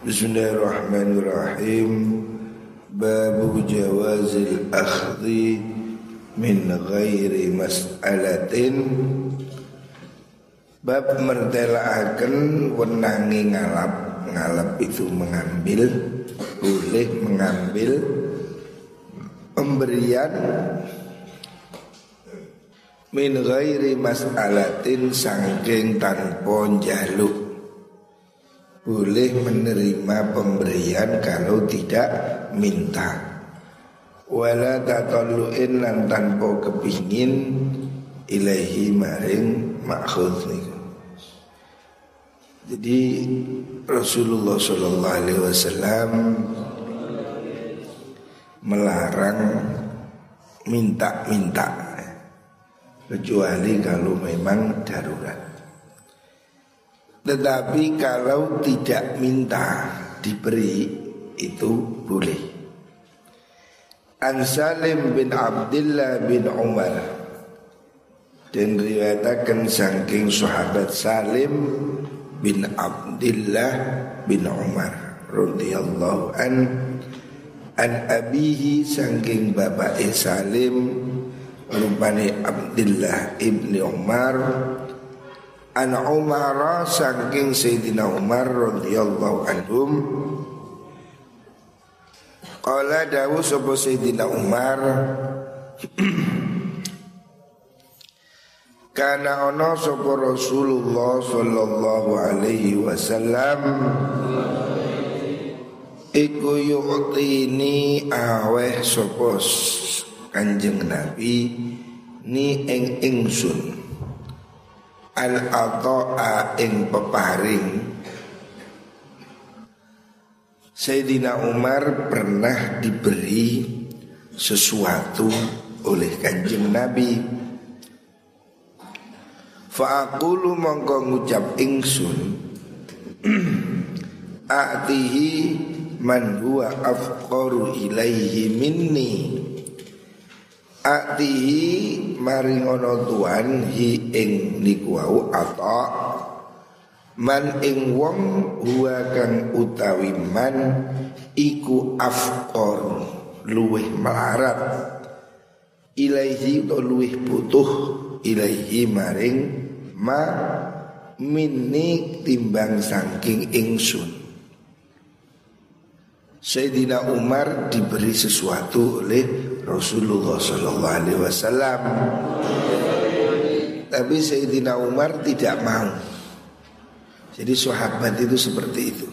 Bismillahirrahmanirrahim. Babu jawazil akhdhi min ghairi mas'alatin. Bab mertelaaken wenangi ngalap Ngalap itu mengambil Boleh mengambil Pemberian Min ghairi mas'alatin Sangking tanpa jaluk Boleh menerima pemberian Kalau tidak minta Wala tatallu'in lan tanpa kepingin Ilahi maring makhud niku jadi Rasulullah Shallallahu Alaihi Wasallam melarang minta-minta kecuali kalau memang darurat. Tetapi kalau tidak minta diberi itu boleh. An Salim bin Abdullah bin Umar dan riwayatkan saking sahabat Salim bin Abdullah bin Umar radhiyallahu an an abihi saking bapak Salim rupane Abdullah ibni Umar an Umar saking Sayyidina Umar radhiyallahu anhum. Qala dawu sapa Sayyidina Umar? Karena ono sapa Rasulullah sallallahu alaihi wasallam? Iku yu'tini aweh sapa Kanjeng Nabi ni ing ingsun al ata'a ing peparing. Sayyidina Umar pernah diberi sesuatu oleh kanjeng Nabi. Fa'akulu mongko ngucap ingsun A'tihi man huwa afqaru ilaihi minni A'tihi maringono tuan hi ing niku atau Man ing wong huwa kang utawi man iku afqor luweh melarat. Ilaihi to luweh butuh ilaihi maring ma minni timbang saking ingsun Sayyidina Umar diberi sesuatu oleh Rasulullah Sallallahu Alaihi Wasallam. Tapi Sayyidina Umar tidak mau. Jadi sahabat itu seperti itu.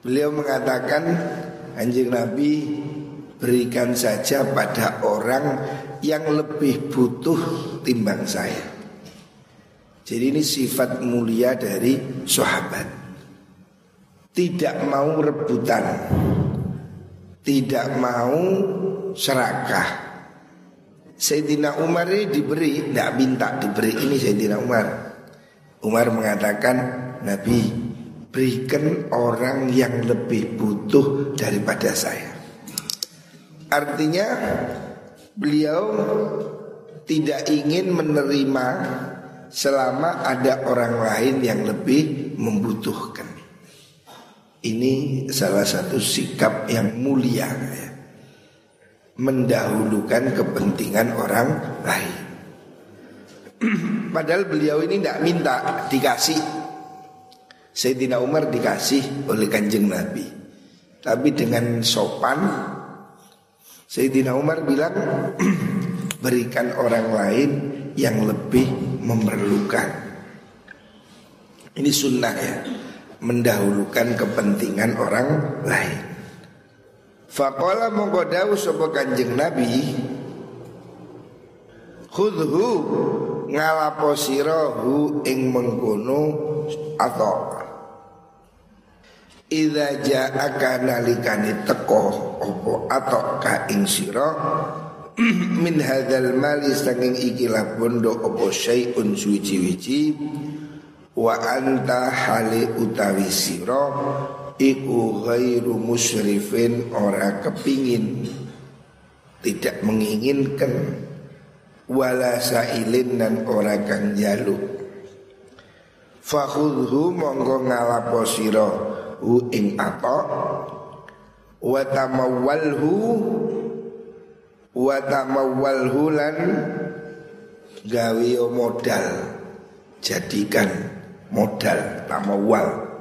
Beliau mengatakan anjing Nabi berikan saja pada orang yang lebih butuh timbang saya. Jadi ini sifat mulia dari sahabat. Tidak mau rebutan. Tidak mau serakah. Sayyidina Umar ini diberi, tidak minta diberi ini Sayyidina Umar. Umar mengatakan, Nabi berikan orang yang lebih butuh daripada saya. Artinya beliau tidak ingin menerima selama ada orang lain yang lebih membutuhkan. Ini salah satu sikap yang mulia ya. Mendahulukan kepentingan orang lain Padahal beliau ini tidak minta dikasih Sayyidina Umar dikasih oleh kanjeng Nabi Tapi dengan sopan Sayyidina Umar bilang Berikan orang lain yang lebih memerlukan. Ini sunnah ya, mendahulukan kepentingan orang lain. Fakola mongko sopo kanjeng Nabi Khudhu ngalapo sirahu ing mengkono atau Ida ja'aka nalikani teko opo atau ka ing sira min hadzal mali saking ikilah bondo opo syai'un suci-wici wa anta hali utawi sira iku ghairu musyrifin ora kepingin tidak menginginkan wala sailin dan ora kang jaluk fakhudhu monggo ngalapo sira hu ing ato. Wa tamawwalhu wa tamawwalhu lan gawe modal jadikan modal tamawwal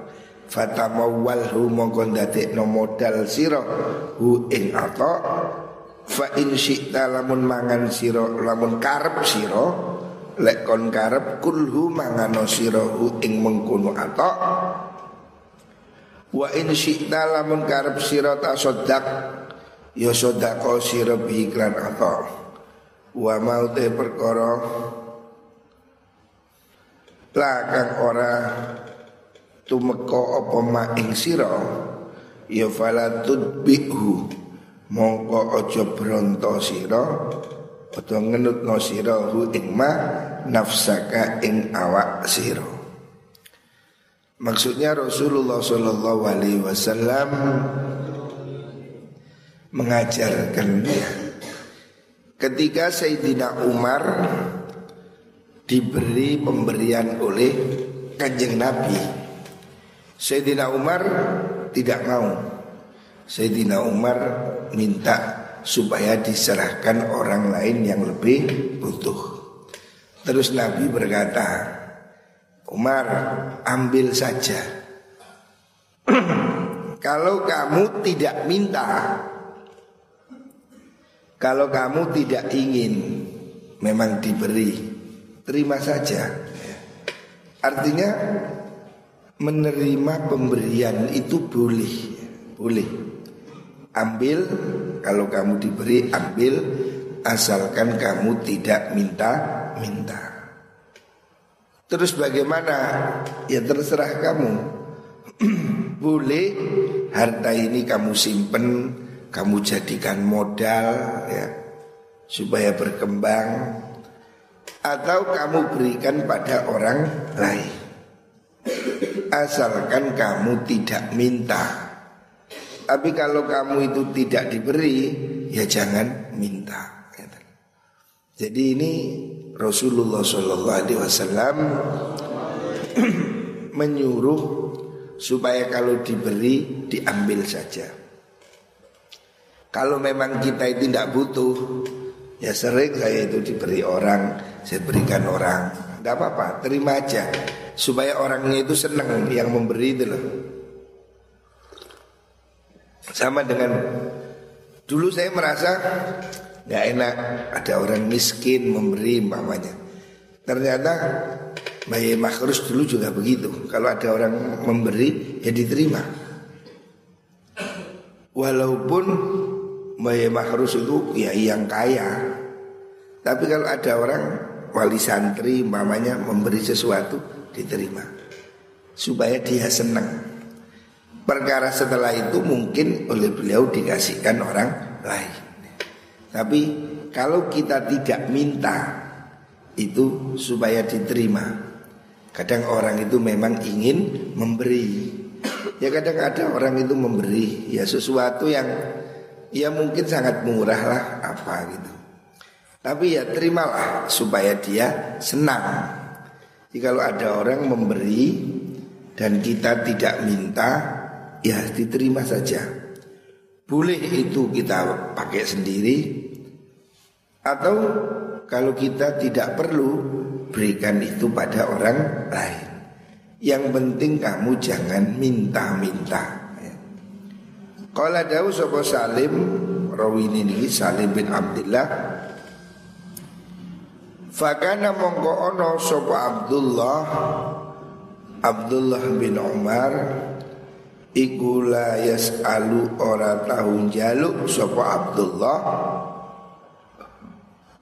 fatamawwalhu mongko ndadekno modal sira. Hu ing ato fa in syi'ta lamun mangan sira lamun karep sira lek kon karep kulhu mangano sirahu ing mengkono atok wa in syi'ta lamun karep sira tasaddaq ya sedekah sira bi iklan atok wa mau te perkara lakang ora tumeka apa ma ing sira. Ya fala tudbihu. Mongko aja bronto sira Atau ngenut no sirahu ing ma nafsaka ing awak siro Maksudnya Rasulullah Shallallahu Alaihi Wasallam mengajarkan dia. Ketika Sayyidina Umar diberi pemberian oleh kanjeng Nabi Sayyidina Umar tidak mau Sayyidina Umar minta supaya diserahkan orang lain yang lebih butuh. Terus Nabi berkata, Umar ambil saja. kalau kamu tidak minta, kalau kamu tidak ingin memang diberi, terima saja. Artinya menerima pemberian itu boleh, boleh. Ambil kalau kamu diberi ambil asalkan kamu tidak minta-minta. Terus bagaimana? Ya terserah kamu. Boleh harta ini kamu simpen, kamu jadikan modal ya supaya berkembang atau kamu berikan pada orang lain. Asalkan kamu tidak minta. Tapi kalau kamu itu tidak diberi, ya jangan minta. Jadi ini Rasulullah Shallallahu Alaihi Wasallam menyuruh supaya kalau diberi diambil saja. Kalau memang kita itu tidak butuh, ya sering saya itu diberi orang, saya berikan orang, tidak apa-apa, terima aja supaya orangnya itu senang yang memberi itu loh. Sama dengan dulu saya merasa nggak enak ada orang miskin memberi mamanya. Ternyata Bayi Makhrus dulu juga begitu. Kalau ada orang memberi ya diterima. Walaupun Bayi Makhrus itu ya yang kaya. Tapi kalau ada orang wali santri mamanya memberi sesuatu diterima. Supaya dia senang. Perkara setelah itu mungkin oleh beliau dikasihkan orang lain. Tapi kalau kita tidak minta itu supaya diterima. Kadang orang itu memang ingin memberi. Ya kadang ada orang itu memberi ya sesuatu yang ya mungkin sangat murah lah apa gitu. Tapi ya terimalah supaya dia senang. Jadi kalau ada orang memberi dan kita tidak minta, ya diterima saja. Boleh itu kita pakai sendiri atau kalau kita tidak perlu berikan itu pada orang lain. Yang penting kamu jangan minta-minta. Kalau ada sopo Salim rawi ini Salim bin Abdullah Fakana mongko ono sopo Abdullah Abdullah bin Umar Iku la yas'alu ora tahun jaluk sapa Abdullah.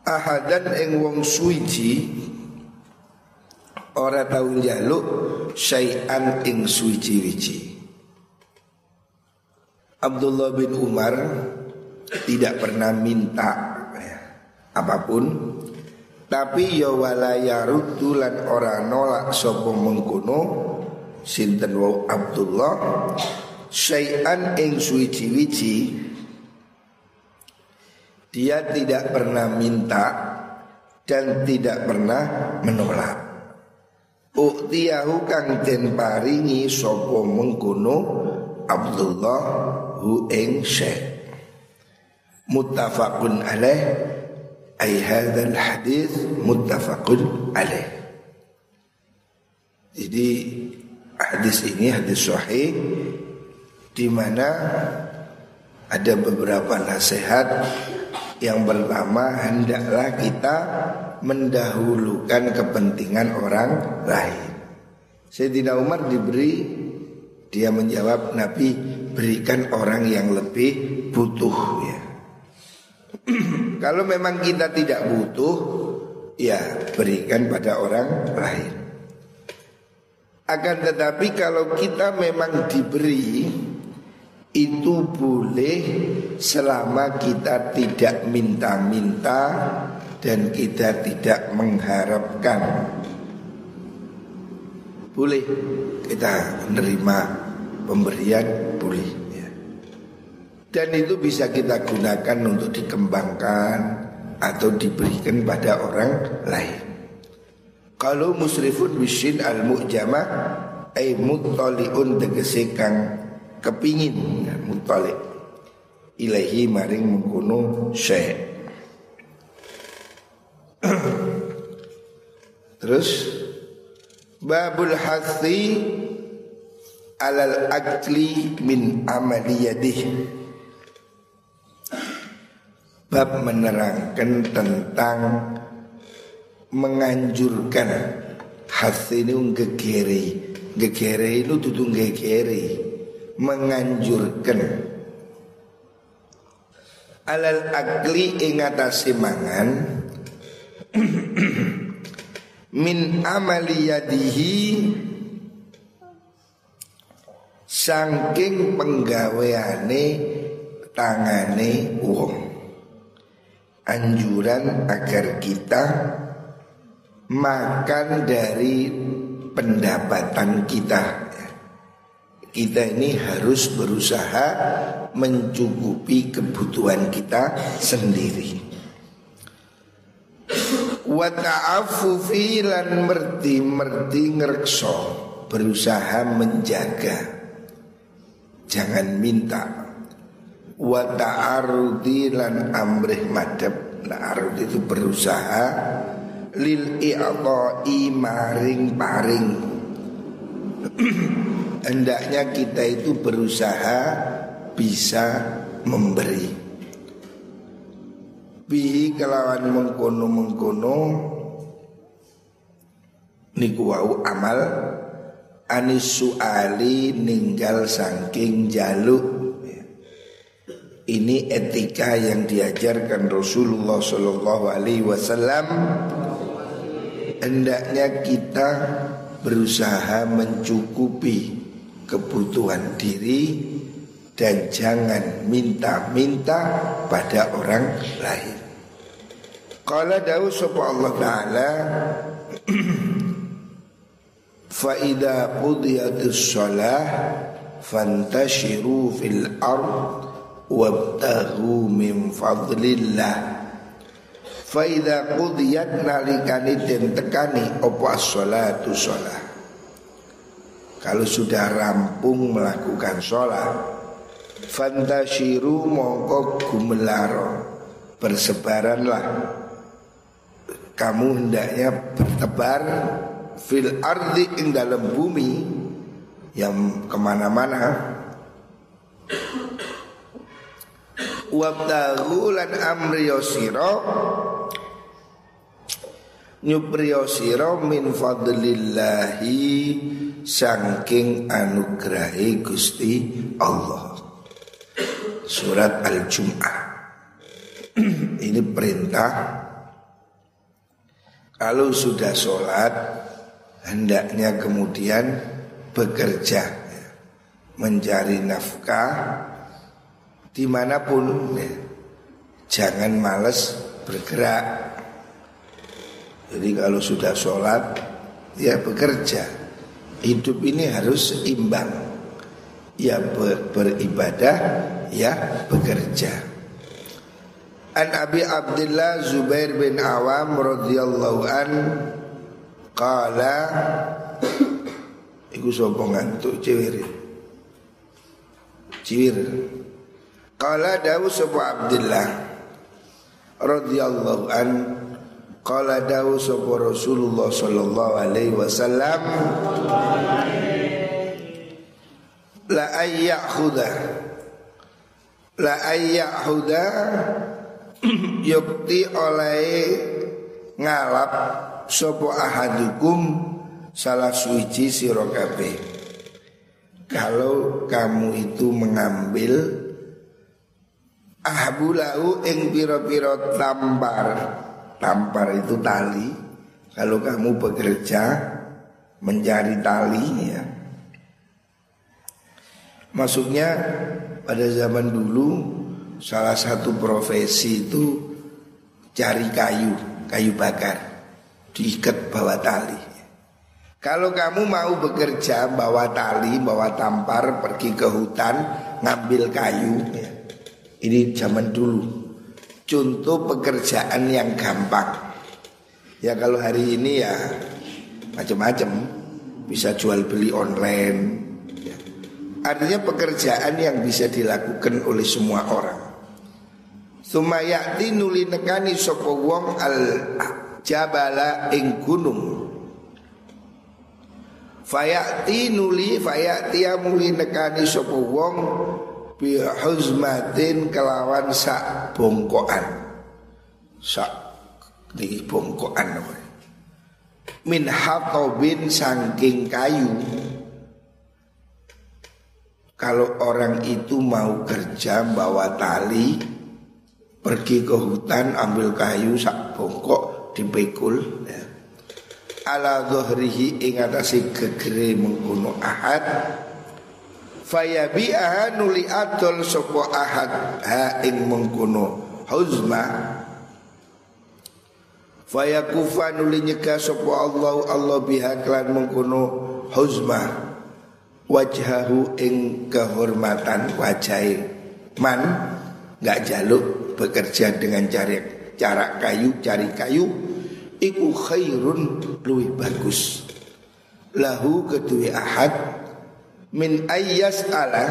Ahadan ing wong suci ora tahun jaluk syai'an ing suci-wici Abdullah bin Umar tidak pernah minta ya, apa pun. Tapi ya wala yaruddu lan ora nolak sapa mengkono sinten wau Abdullah syai'an ing dia tidak pernah minta dan tidak pernah menolak. Uktiyahu kang den paringi sapa mengkono Abdullah hu ing syekh muttafaqun alaih ay hadzal hadis muttafaqun alaih jadi hadis ini hadis sahih di mana ada beberapa nasihat yang pertama hendaklah kita mendahulukan kepentingan orang lain. Sayyidina Umar diberi dia menjawab Nabi berikan orang yang lebih butuh ya. Kalau memang kita tidak butuh ya berikan pada orang lain. Akan tetapi kalau kita memang diberi itu boleh selama kita tidak minta-minta dan kita tidak mengharapkan. Boleh kita menerima pemberian boleh ya. Dan itu bisa kita gunakan untuk dikembangkan atau diberikan pada orang lain. Kalau musrifun bisin al mujamah ay muttaliun tegese kang kepingin ya, mutalik ilahi maring mengkono syekh terus babul hasi alal akli min amaliyadih. Bab menerangkan tentang menganjurkan hati ini gegere gegere itu tutung gegere menganjurkan. Alal akli ingatasi mangan. Min amaliyadihi saking penggaweane tangane wong anjuran agar kita makan dari pendapatan kita kita ini harus berusaha mencukupi kebutuhan kita sendiri. Wa ta'affufi lan merti-merti ngrekso berusaha menjaga jangan minta. Wa ta'arudi lan amrih madhab. Nah itu berusaha lil i'ta'i maring paring hendaknya kita itu berusaha bisa memberi. Bihi kelawan mengkono mengkono niku wau amal anis suali ninggal saking jaluk. Ini etika yang diajarkan Rasulullah Shallallahu Alaihi Wasallam. Hendaknya kita berusaha mencukupi kebutuhan diri dan jangan minta-minta pada orang lain. Qala dawu Allah taala fa idza qudiyatis shalah fantashiru fil ard wabtaghu min fadlillah. Fa idza qudiyat nalikani den tekani apa as-shalatu shalah kalau sudah rampung melakukan sholat Fantashiru mongko gumelaro Bersebaranlah. Kamu hendaknya bertebar Fil ardi ing dalam bumi Yang ke mana-mana Wabtahu lan amriyosiro Nyupriyosiro min fadlillahi saking anugrahi Gusti Allah. Surat Al-Jum'ah. Ini perintah kalau sudah sholat hendaknya kemudian bekerja mencari nafkah di mana pun ya. jangan males bergerak. Jadi kalau sudah sholat ya bekerja. Hidup ini harus imbang ya ber, beribadah ya bekerja. An Abi Abdullah Zubair bin Awam radhiyallahu an qala iku sapa ngantuk cewek Ciwir. Qala dawu sapa Abdullah radhiyallahu an Qala dawu sapa Rasulullah sallallahu alaihi wasallam La ayyakhuda La ayyakhuda Yukti oleh ngalap Sopo ahadukum Salah suci sirokabe Kalau kamu itu mengambil ahbulahu ing piro-piro tampar. Tampar itu tali. Kalau kamu bekerja mencari tali ya. Masuknya pada zaman dulu salah satu profesi itu cari kayu kayu bakar diikat bawa tali kalau kamu mau bekerja bawa tali bawa tampar pergi ke hutan ngambil kayu ya ini zaman dulu. Contoh pekerjaan yang gampang. Ya kalau hari ini ya macam-macam. Bisa jual beli online. Ya. Artinya pekerjaan yang bisa dilakukan oleh semua orang. Sumayati nuli nekani sopo wong al jabala ing gunung. Fayati nuli fayati muli nekani sopo wong bihuzmatin kelawan sak bongkoan sak di bongkoan min hatobin sangking kayu. Kalau orang itu mau kerja bawa tali pergi ke hutan ambil kayu sak bongkok dipikul ya. ala dhuhrihi ing atase gegere mengkono ahad. Fayabi'aha nuli adol sopo ahad ha ing mengkono huzma. Fayakufa nuli nyegah sopo Allah Allah biha klan mengkono huzma. Wajhahu ing kehormatan wajai man nggak jaluk bekerja dengan cari cara kayu cari kayu iku khairun luwih bagus. Lahu kedua ahad. Min ayyas ala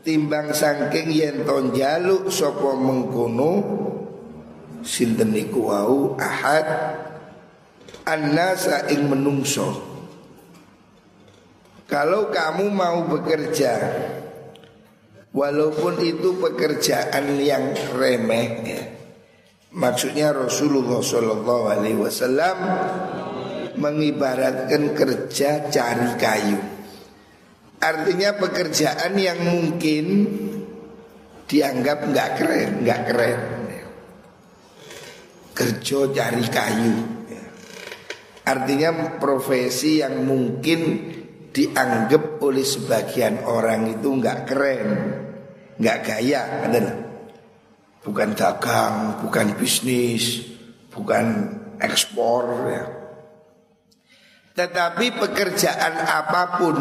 timbang sangking yen ton jaluk sapa mengkono sinten niku wau ahad. Annasa ing menungso. Kalau kamu mau bekerja walaupun itu pekerjaan yang remeh ya, maksudnya Rasulullah Shallallahu Alaihi Wasallam mengibaratkan kerja cari kayu Artinya pekerjaan yang mungkin dianggap nggak keren, nggak keren. Kerja cari kayu. Artinya profesi yang mungkin dianggap oleh sebagian orang itu nggak keren, nggak gaya, adalah bukan dagang, bukan bisnis, bukan ekspor ya. Tetapi pekerjaan apa pun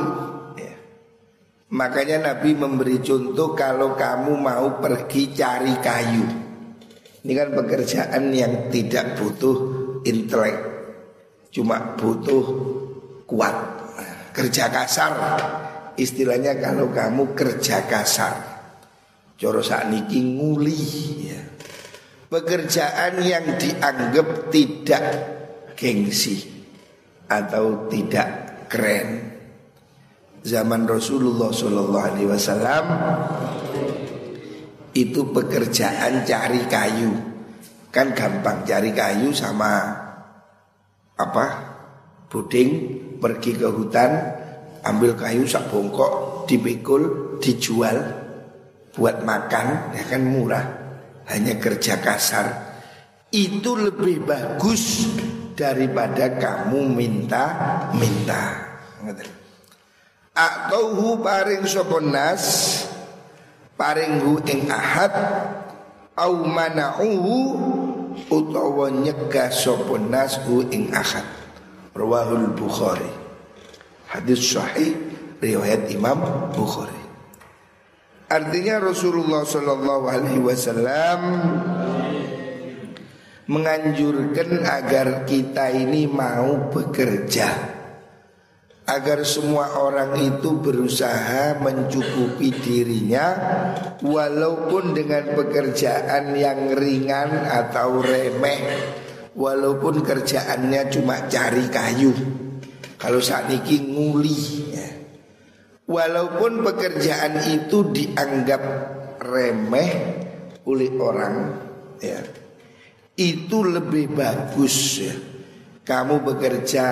Makanya Nabi memberi contoh kalau kamu mau pergi cari kayu. Ini kan pekerjaan yang tidak butuh intelek. Cuma butuh kuat. Kerja kasar. Istilahnya kalau kamu kerja kasar. Coro niki nguli ya. Pekerjaan yang dianggap tidak gengsi atau tidak keren. Zaman Rasulullah Shallallahu Alaihi Wasallam itu pekerjaan cari kayu. Kan gampang cari kayu sama apa? Puding pergi ke hutan ambil kayu sak bongkok dipikul dijual buat makan ya kan murah. Hanya kerja kasar. Itu lebih bagus daripada kamu minta minta. Atauhu paring sopon nas Paring hu ing ahad Au mana'uhu Utawa nyegah sopon nas hu ing ahad. Rawahul Bukhari. Hadis sahih Riwayat Imam Bukhari Artinya Rasulullah Sallallahu Alaihi Wasallam menganjurkan agar kita ini mau bekerja agar semua orang itu berusaha mencukupi dirinya walaupun dengan pekerjaan yang ringan atau remeh walaupun kerjaannya cuma cari kayu kalau saat ini nguli. Walaupun pekerjaan itu dianggap remeh oleh orang ya itu lebih bagus ya. Kamu bekerja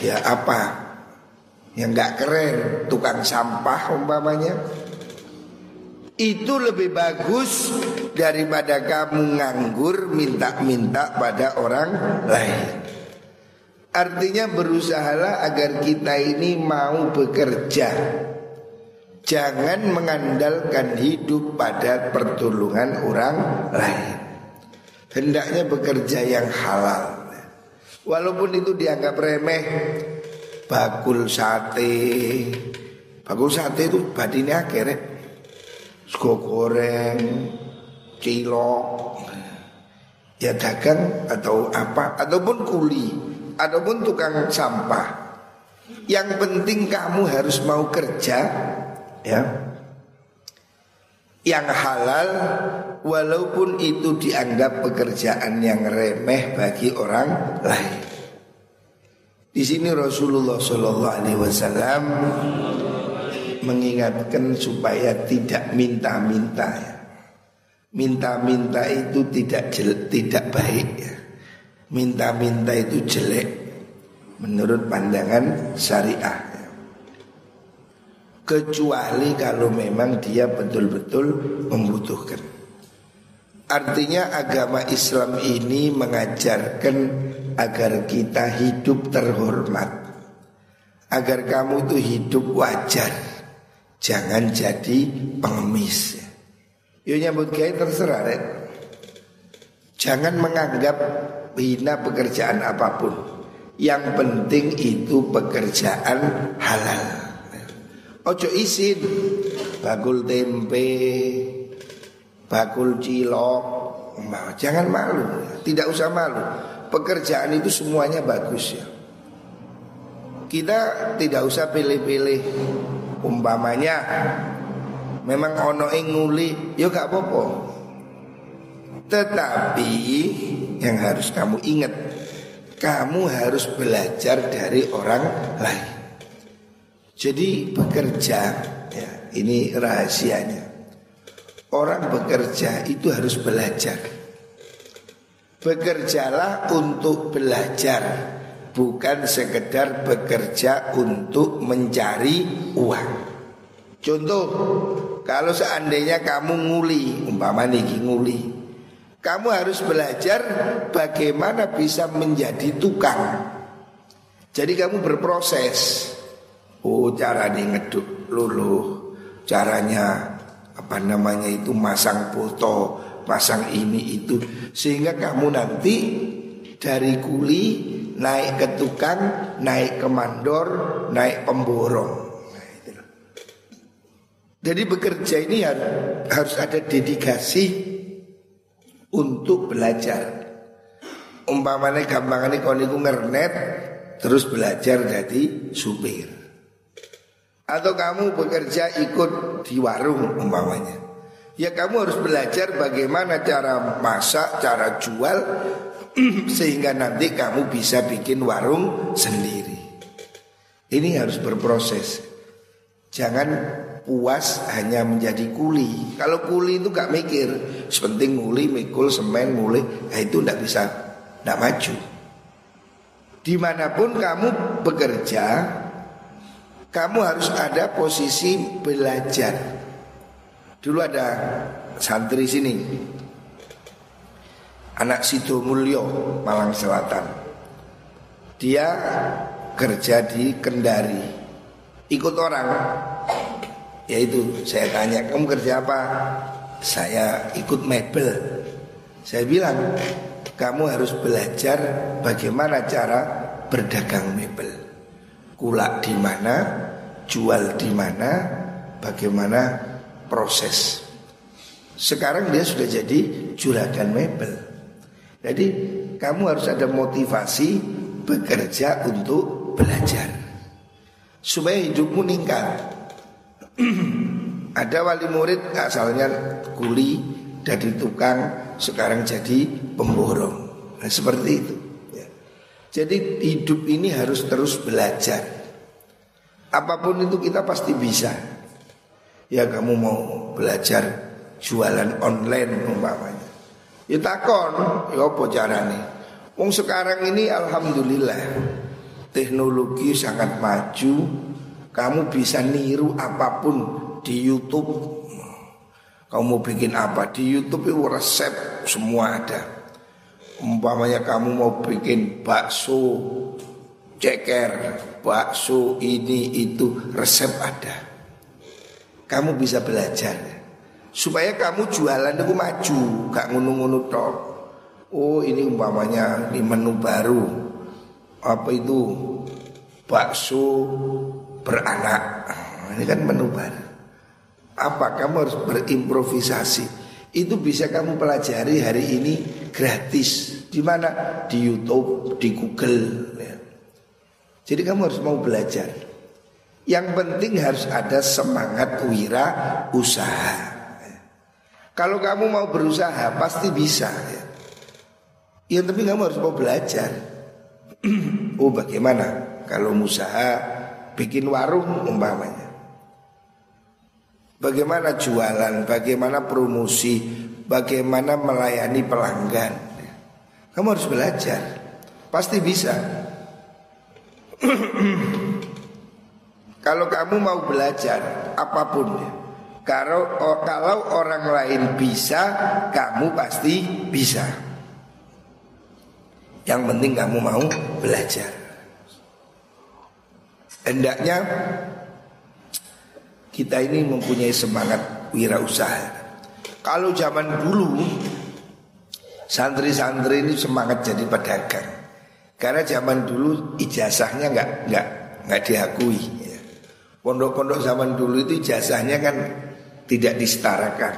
ya apa? Yang nggak keren tukang sampah umpamanya. Itu lebih bagus daripada kamu nganggur minta-minta pada orang lain. Artinya berusahalah agar kita ini mau bekerja. Jangan mengandalkan hidup pada pertolongan orang lain. Hendaknya bekerja yang halal. Walaupun itu dianggap remeh, bakul sate. Bakul sate itu badinnya akhirnya sego goreng, cilok, ya dagang atau apa, ataupun kuli, ataupun tukang sampah. Yang penting kamu harus mau kerja, ya, yang halal, walaupun itu dianggap pekerjaan yang remeh bagi orang lain. Di sini Rasulullah Shallallahu Alaihi Wasallam mengingatkan supaya tidak minta-minta ya. Minta-minta itu tidak tidak baik ya. Minta-minta itu jelek menurut pandangan syariah. Ya. Kecuali kalau memang dia betul-betul membutuhkan. Artinya agama Islam ini mengajarkan agar kita hidup terhormat Agar kamu itu hidup wajar Jangan jadi pengemis Yo nyambut gaya terserah Jangan menganggap hina pekerjaan apa pun. Yang penting itu pekerjaan halal. Ojo isin. Bakul tempe Bakul cilok. Jangan malu. Tidak usah malu. Pekerjaan itu semuanya bagus ya. Kita tidak usah pilih-pilih. Umpamanya memang ono nguli ya gak apa-apa. Tetapi yang harus kamu ingat kamu harus belajar dari orang lain. Jadi bekerja ya, ini rahasianya. Orang bekerja itu harus belajar. Bekerjalah untuk belajar Bukan sekedar bekerja untuk mencari uang Contoh Kalau seandainya kamu nguli Umpama nih nguli Kamu harus belajar bagaimana bisa menjadi tukang. Jadi kamu berproses. Oh cara ngeduk luluh. Caranya apa namanya itu masang foto pasang ini itu. Sehingga kamu nanti dari kuli naik ke tukang, naik ke mandor, naik pemborong. Nah, Jadi bekerja ini harus ada dedikasi untuk belajar. Umpamanya gampangnya kalau niku ngernet terus belajar jadi supir. Atau kamu bekerja ikut di warung umpamanya. Ya kamu harus belajar bagaimana cara masak, cara jual Sehingga nanti kamu bisa bikin warung sendiri Ini harus berproses Jangan puas hanya menjadi kuli. Kalau kuli itu gak mikir Sepenting kuli, mikul, semen, muli Nah itu gak bisa, gak maju. Di mana pun kamu bekerja Kamu harus ada posisi belajar. Dulu ada santri sini Anak Sido Mulyo Malang Selatan. Dia kerja di Kendari. Ikut orang Yaitu saya tanya Kamu kerja apa? Saya ikut mebel Saya bilang Kamu harus belajar Bagaimana cara berdagang mebel Kulak di mana Jual di mana Bagaimana proses. Sekarang dia sudah jadi juragan mebel. Jadi kamu harus ada motivasi bekerja untuk belajar. supaya hidupmu meningkat. Ada wali murid asalnya kuli dari tukang sekarang jadi pemborong. Nah, seperti itu. Ya. Jadi hidup ini harus terus belajar. Apa pun itu kita pasti bisa. Ya kamu mau belajar jualan online umpamanya. Ya takon, ya apa carane? Wong sekarang ini alhamdulillah teknologi sangat maju. Kamu bisa niru apa pun di YouTube. Kamu mau bikin apa di YouTube itu resep semua ada. Umpamanya kamu mau bikin bakso ceker, bakso ini itu resep ada. Kamu bisa belajar supaya kamu jualan itu maju, gak ngunu-ngunu. Oh ini umpamanya di menu baru apa itu bakso beranak. Ini kan menu baru. Apa kamu harus berimprovisasi? Itu bisa kamu pelajari hari ini gratis. Di mana? Di YouTube, di Google. Ya. Jadi kamu harus mau belajar. Yang penting harus ada semangat wira usaha. Kalau kamu mau berusaha pasti bisa. Ya. Yang penting kamu harus mau belajar. oh bagaimana kalau usaha bikin warung umpamanya. Bagaimana jualan, bagaimana promosi, bagaimana melayani pelanggan. Kamu harus belajar. Pasti bisa. kalau kamu mau belajar apa pun. Kalau kalau orang lain bisa, kamu pasti bisa. Yang penting kamu mau belajar. Hendaknya kita ini mempunyai semangat wirausaha. Kalau zaman dulu santri-santri ini semangat jadi pedagang. Karena zaman dulu ijazahnya nggak nggak nggak diakui. Pondok-pondok zaman dulu itu ijazahnya kan tidak disetarakan.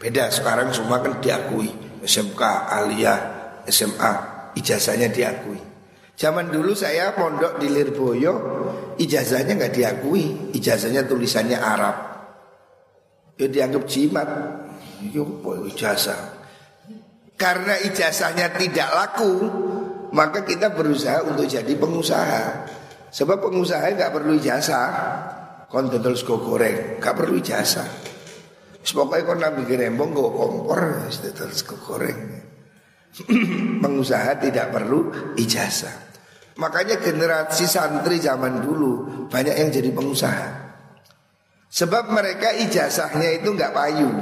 Beda sekarang semua kan diakui. SMK, Aliyah, SMA, ijazahnya diakui. Zaman dulu saya pondok di Lirboyo, ijazahnya nggak diakui, ijazahnya tulisannya Arab. Ya dianggap jimat. Yo ijazah. Karena ijazahnya tidak laku, maka kita berusaha untuk jadi pengusaha. Sebab pengusaha nggak perlu ijazah. Kon dodol sego goreng, nggak perlu ijazah. Pokoknya kon nabi gerembong gue kompor, dodol sego goreng. Pengusaha tidak perlu ijazah. Makanya generasi santri zaman dulu banyak yang jadi pengusaha. Sebab mereka ijazahnya itu nggak payu.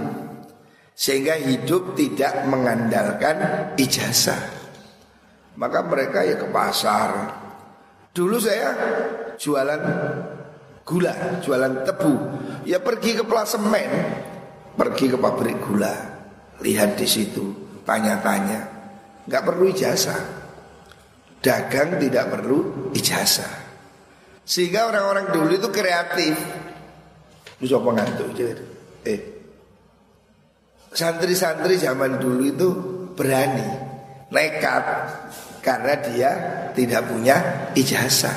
Sehingga hidup tidak mengandalkan ijazah. Maka mereka ya ke pasar. Dulu saya jualan gula, jualan tebu. Ya pergi ke pelasemen, pergi ke pabrik gula. Lihat di situ, tanya-tanya nggak perlu ijazah. Dagang tidak perlu ijazah. Sehingga orang-orang dulu itu kreatif. Bisa pengantuk Eh, santri-santri zaman dulu itu berani, nekat karena dia tidak punya ijazah.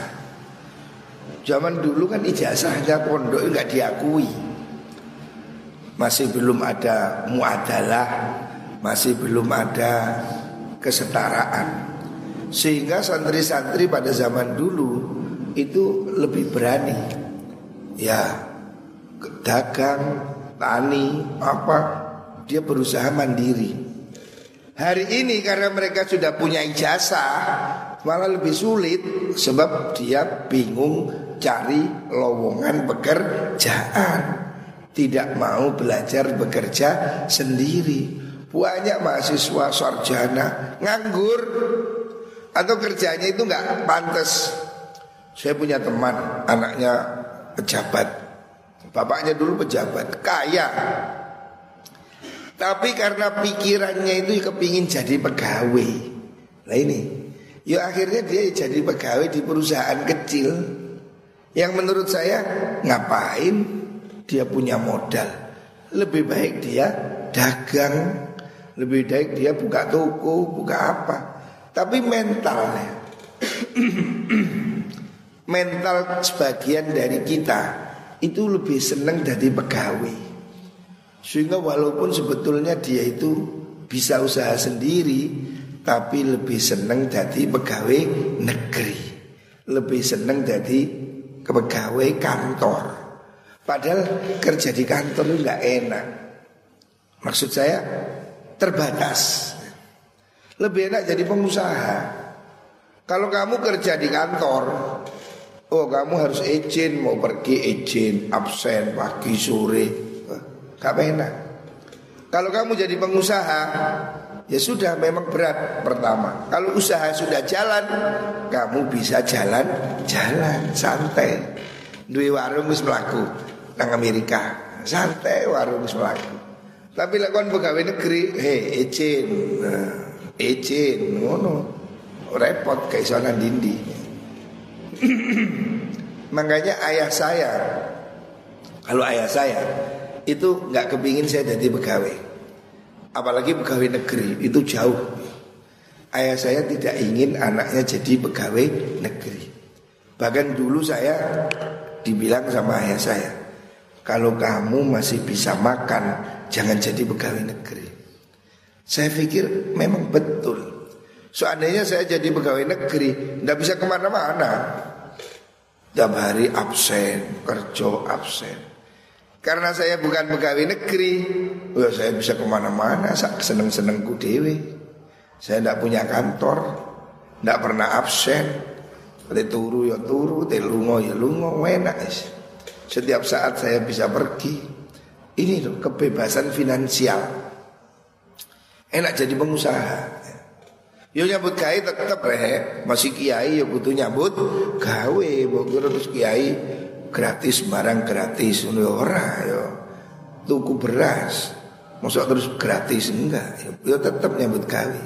Zaman dulu kan ijazahnya pondok nggak diakui. Masih belum ada muadalah, masih belum ada kesetaraan. Sehingga santri-santri pada zaman dulu itu lebih berani. Ya, dagang, tani, apa dia berusaha mandiri. Hari ini karena mereka sudah punya ijazah malah lebih sulit sebab dia bingung cari lowongan pekerjaan. Tidak mau belajar bekerja sendiri. Banyak mahasiswa sarjana nganggur atau kerjanya itu nggak pantas. Saya punya teman anaknya pejabat, bapaknya dulu pejabat, kaya. Tapi karena pikirannya itu kepingin jadi pegawai. Nah ini, ya akhirnya dia jadi pegawai di perusahaan kecil. Yang menurut saya ngapain dia punya modal. Lebih baik dia dagang lebih baik dia buka toko, buka apa. Tapi mentalnya mental sebagian dari kita itu lebih senang jadi pegawai. Sehingga walaupun sebetulnya dia itu bisa usaha sendiri, tapi lebih senang jadi pegawai negeri, lebih senang jadi pegawai kantor. Padahal kerja di kantor itu nggak enak. Maksud saya terbatas. Lebih enak jadi pengusaha. Kalau kamu kerja di kantor, oh kamu harus izin mau pergi izin, absen pagi sore, gak enak. Kalau kamu jadi pengusaha, ya sudah memang berat pertama. Kalau usaha sudah jalan, kamu bisa jalan, jalan santai. Dua warung wis melaku nang Amerika, santai warung wis melaku. Tapi lakukan pegawai negeri, hei izin, nah, izin, ngono repot sana dindi. Makanya ayah saya, kalau ayah saya itu nggak kepingin saya jadi pegawai, apalagi pegawai negeri itu jauh. Ayah saya tidak ingin anaknya jadi pegawai negeri. Bahkan dulu saya dibilang sama ayah saya, kalau kamu masih bisa makan, jangan jadi pegawai negeri. Saya pikir memang betul. Seandainya saya jadi pegawai negeri, tidak bisa ke mana-mana. Tiap hari absen, kerja absen. Karena saya bukan pegawai negeri, ya saya bisa ke mana-mana, seneng-senengku dewi. Saya tidak punya kantor, tidak pernah absen. Ada turu ya turu, ada lungo ya lungo, enak Setiap saat saya bisa pergi. Ini loh kebebasan finansial. Enak jadi pengusaha. Yo nyambut gawe tetep rehe, masih kiai yo butuh nyambut gawe, mbok terus kiai gratis barang gratis ngono ora yo. Tuku beras, masuk terus gratis enggak, yo tetep nyambut gawe.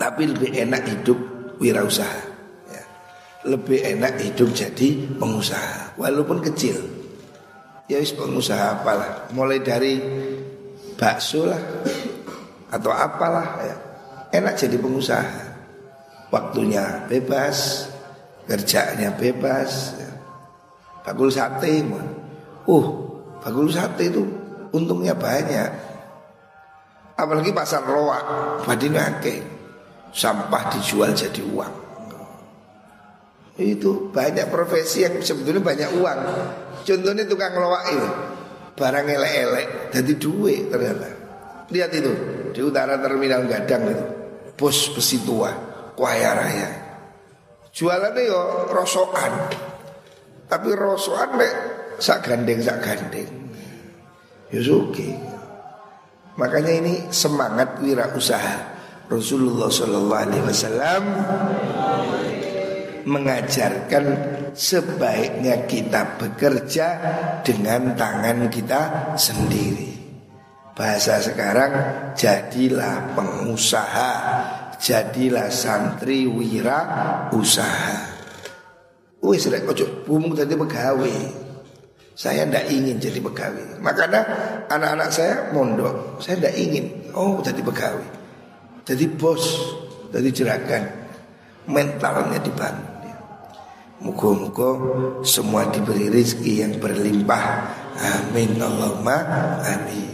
Tapi lebih enak hidup wirausaha. Ya. Lebih enak hidup jadi pengusaha walaupun kecil. Ya wis pengusaha apalah, mulai dari bakso lah atau apalah ya enak jadi pengusaha. Waktunya bebas, kerjanya bebas. Bakul sate, uh, bakul sate itu untungnya banyak. Apalagi pasar loak, badine akeh. Sampah dijual jadi uang. Itu banyak profesi yang sebetulnya banyak uang. Contohnya tukang loak ini, barang elek-elek, jadi duit ternyata. Lihat itu di utara terminal Gadang itu bos besi tua kaya raya. Jualannya yo rosokan. Tapi rosokan mek sak gandeng sak gandeng yo suki. Makanya ini semangat wirausaha. Rasulullah Shallallahu Alaihi Wasallam mengajarkan sebaiknya kita bekerja dengan tangan kita sendiri. Bahasa sekarang jadilah pengusaha, jadilah santri wira usaha. Wis rek ojo bumung jadi pegawai. Saya ndak ingin jadi pegawai. Makanya anak-anak saya mondok, saya ndak ingin. Oh jadi pegawai, jadi bos, jadi jerakan. Mentalnya dibantu. Muka-muka semua diberi rezeki yang berlimpah. Amin Allahumma amin.